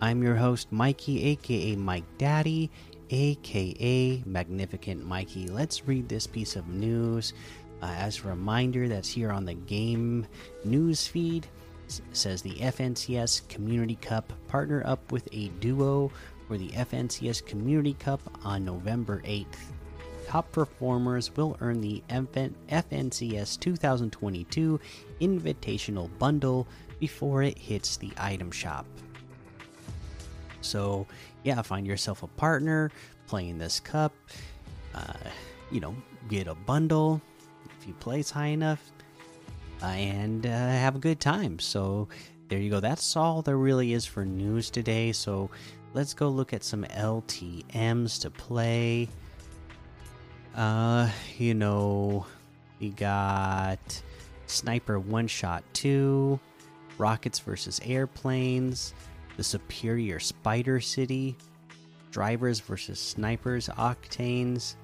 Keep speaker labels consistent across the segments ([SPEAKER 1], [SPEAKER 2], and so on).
[SPEAKER 1] I'm your host, Mikey, aka Mike Daddy, aka Magnificent Mikey. Let's read this piece of news. Uh, as a reminder, that's here on the game news feed. S says the FNCS Community Cup partner up with a duo for the FNCS Community Cup on November 8th top performers will earn the FNCS 2022 Invitational Bundle before it hits the item shop. So, yeah, find yourself a partner playing this cup. Uh, you know, get a bundle if you place high enough uh, and uh, have a good time. So, there you go. That's all there really is for news today. So, let's go look at some LTMs to play. Uh, you know, we got Sniper One Shot 2, Rockets versus Airplanes, The Superior Spider City, Drivers versus Snipers Octanes,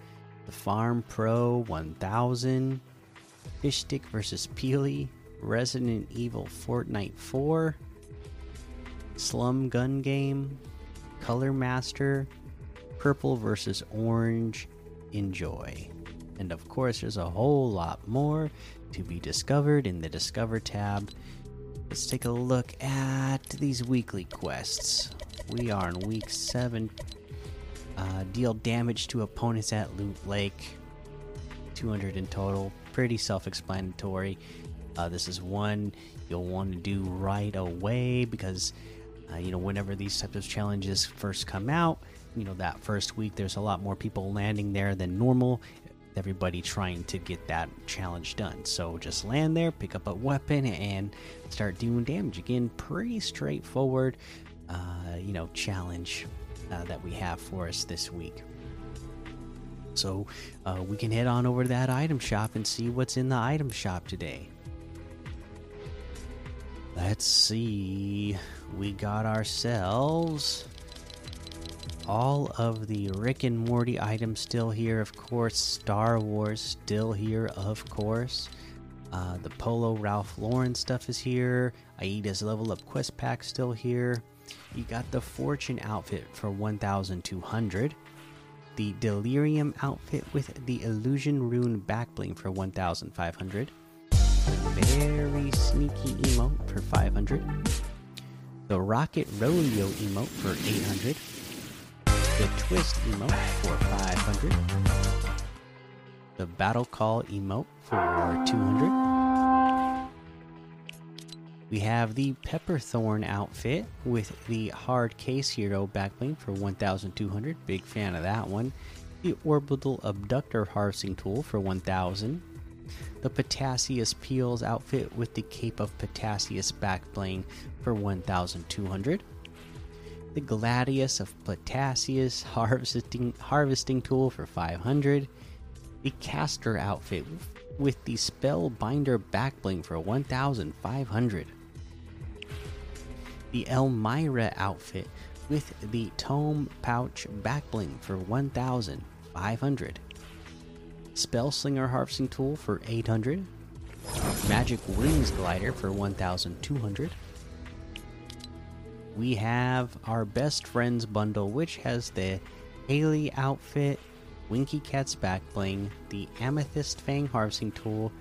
[SPEAKER 1] The Farm Pro 1000, Fish Stick versus Peely, Resident Evil Fortnite 4, Slum Gun Game, Color Master, Purple versus Orange, enjoy. And of course, there's a whole lot more to be discovered in the Discover tab. Let's take a look at these weekly quests. We are in week 7. Uh, deal damage to opponents at Loot Lake. 200 in total. Pretty self explanatory. Uh, this is one you'll want to do right away because, uh, you know, whenever these types of challenges first come out, you know that first week there's a lot more people landing there than normal everybody trying to get that challenge done. So just land there pick up a weapon and start doing damage. Again pretty straightforward uh, you know challenge uh, that we have for us this week. So uh, we can head on over to that item shop and see what's in the item shop today. Let's see. We got ourselves all of the Rick and Morty items still here, of course. Star Wars still here, of course. Uh, the Polo Ralph Lauren stuff is here. Aida's level up quest pack still here. You got the Fortune outfit for 1,200. The Delirium outfit with the Illusion Rune back bling for 1,500. Very sneaky emote for 500. The Rocket Rodeo emote for 800 the Twist emote for 500. The Battle Call emote for 200. We have the Pepperthorn outfit with the Hard Case Hero backbling for 1200. Big fan of that one. The Orbital Abductor Harvesting Tool for 1000. The Potassius Peels outfit with the Cape of Potassius backbling for 1200 the Gladius of Potassius harvesting harvesting tool for 500, the Caster outfit with the Spellbinder backbling for 1500, the Elmira outfit with the Tome pouch backbling for 1500, Spellslinger harvesting tool for 800, Magic Wings glider for 1200 we have our best friends bundle, which has the Haley outfit, Winky Cat's back bling, the Amethyst Fang harvesting tool,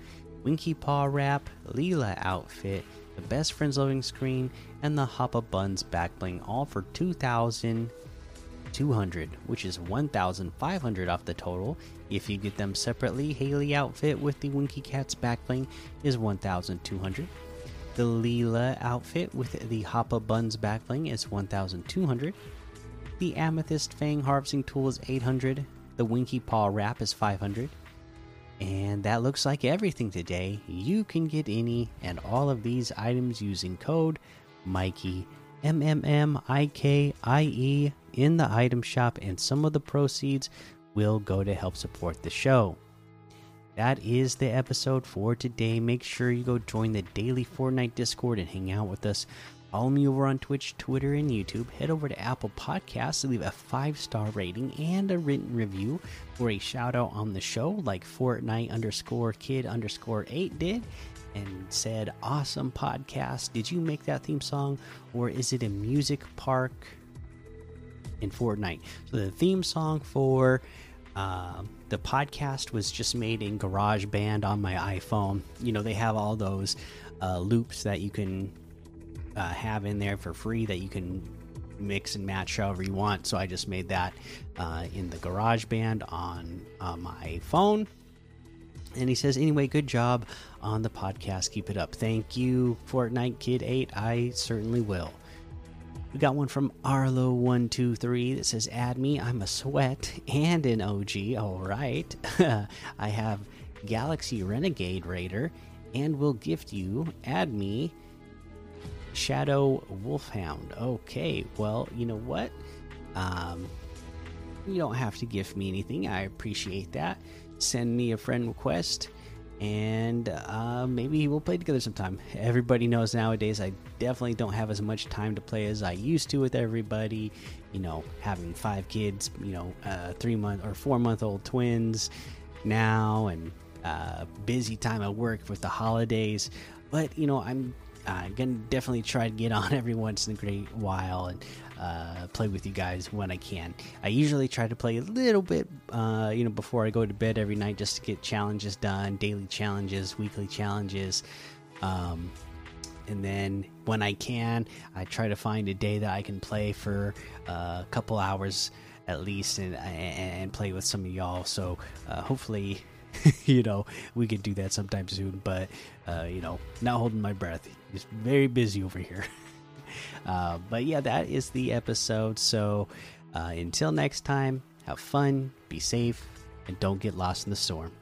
[SPEAKER 1] Winky Paw wrap, Leela outfit, the best friends loading screen, and the Hoppa Buns back bling, all for 2,200, which is 1,500 off the total. If you get them separately, Haley outfit with the Winky Cat's back bling is 1,200. The Leela outfit with the Hoppa Buns backbling is 1200. The Amethyst Fang harvesting tool is 800. The Winky Paw wrap is 500. And that looks like everything today. You can get any and all of these items using code Mikey M M M I K I E in the item shop, and some of the proceeds will go to help support the show. That is the episode for today. Make sure you go join the daily Fortnite Discord and hang out with us. Follow me over on Twitch, Twitter, and YouTube. Head over to Apple Podcasts leave a five star rating and a written review for a shout out on the show, like Fortnite underscore kid underscore eight did and said, Awesome podcast. Did you make that theme song or is it a music park in Fortnite? So the theme song for. Uh, the podcast was just made in GarageBand on my iPhone. You know, they have all those uh, loops that you can uh, have in there for free that you can mix and match however you want. So I just made that uh, in the GarageBand on uh, my phone. And he says, anyway, good job on the podcast. Keep it up. Thank you, Fortnite Kid 8. I certainly will. We got one from Arlo123 that says, Add me. I'm a sweat and an OG. All right. I have Galaxy Renegade Raider and will gift you, add me, Shadow Wolfhound. Okay. Well, you know what? Um, you don't have to gift me anything. I appreciate that. Send me a friend request and uh, maybe we'll play together sometime. Everybody knows nowadays I definitely don't have as much time to play as I used to with everybody. You know, having five kids, you know, uh, three month or four month old twins now, and uh, busy time at work with the holidays. But you know, I'm uh, gonna definitely try to get on every once in a great while and uh, play with you guys when I can. I usually try to play a little bit, uh, you know, before I go to bed every night just to get challenges done, daily challenges, weekly challenges. Um, and then when I can, I try to find a day that I can play for uh, a couple hours at least and, and play with some of y'all. So uh, hopefully, you know, we can do that sometime soon. But, uh, you know, not holding my breath. Just very busy over here. Uh, but yeah, that is the episode. So uh, until next time, have fun, be safe, and don't get lost in the storm.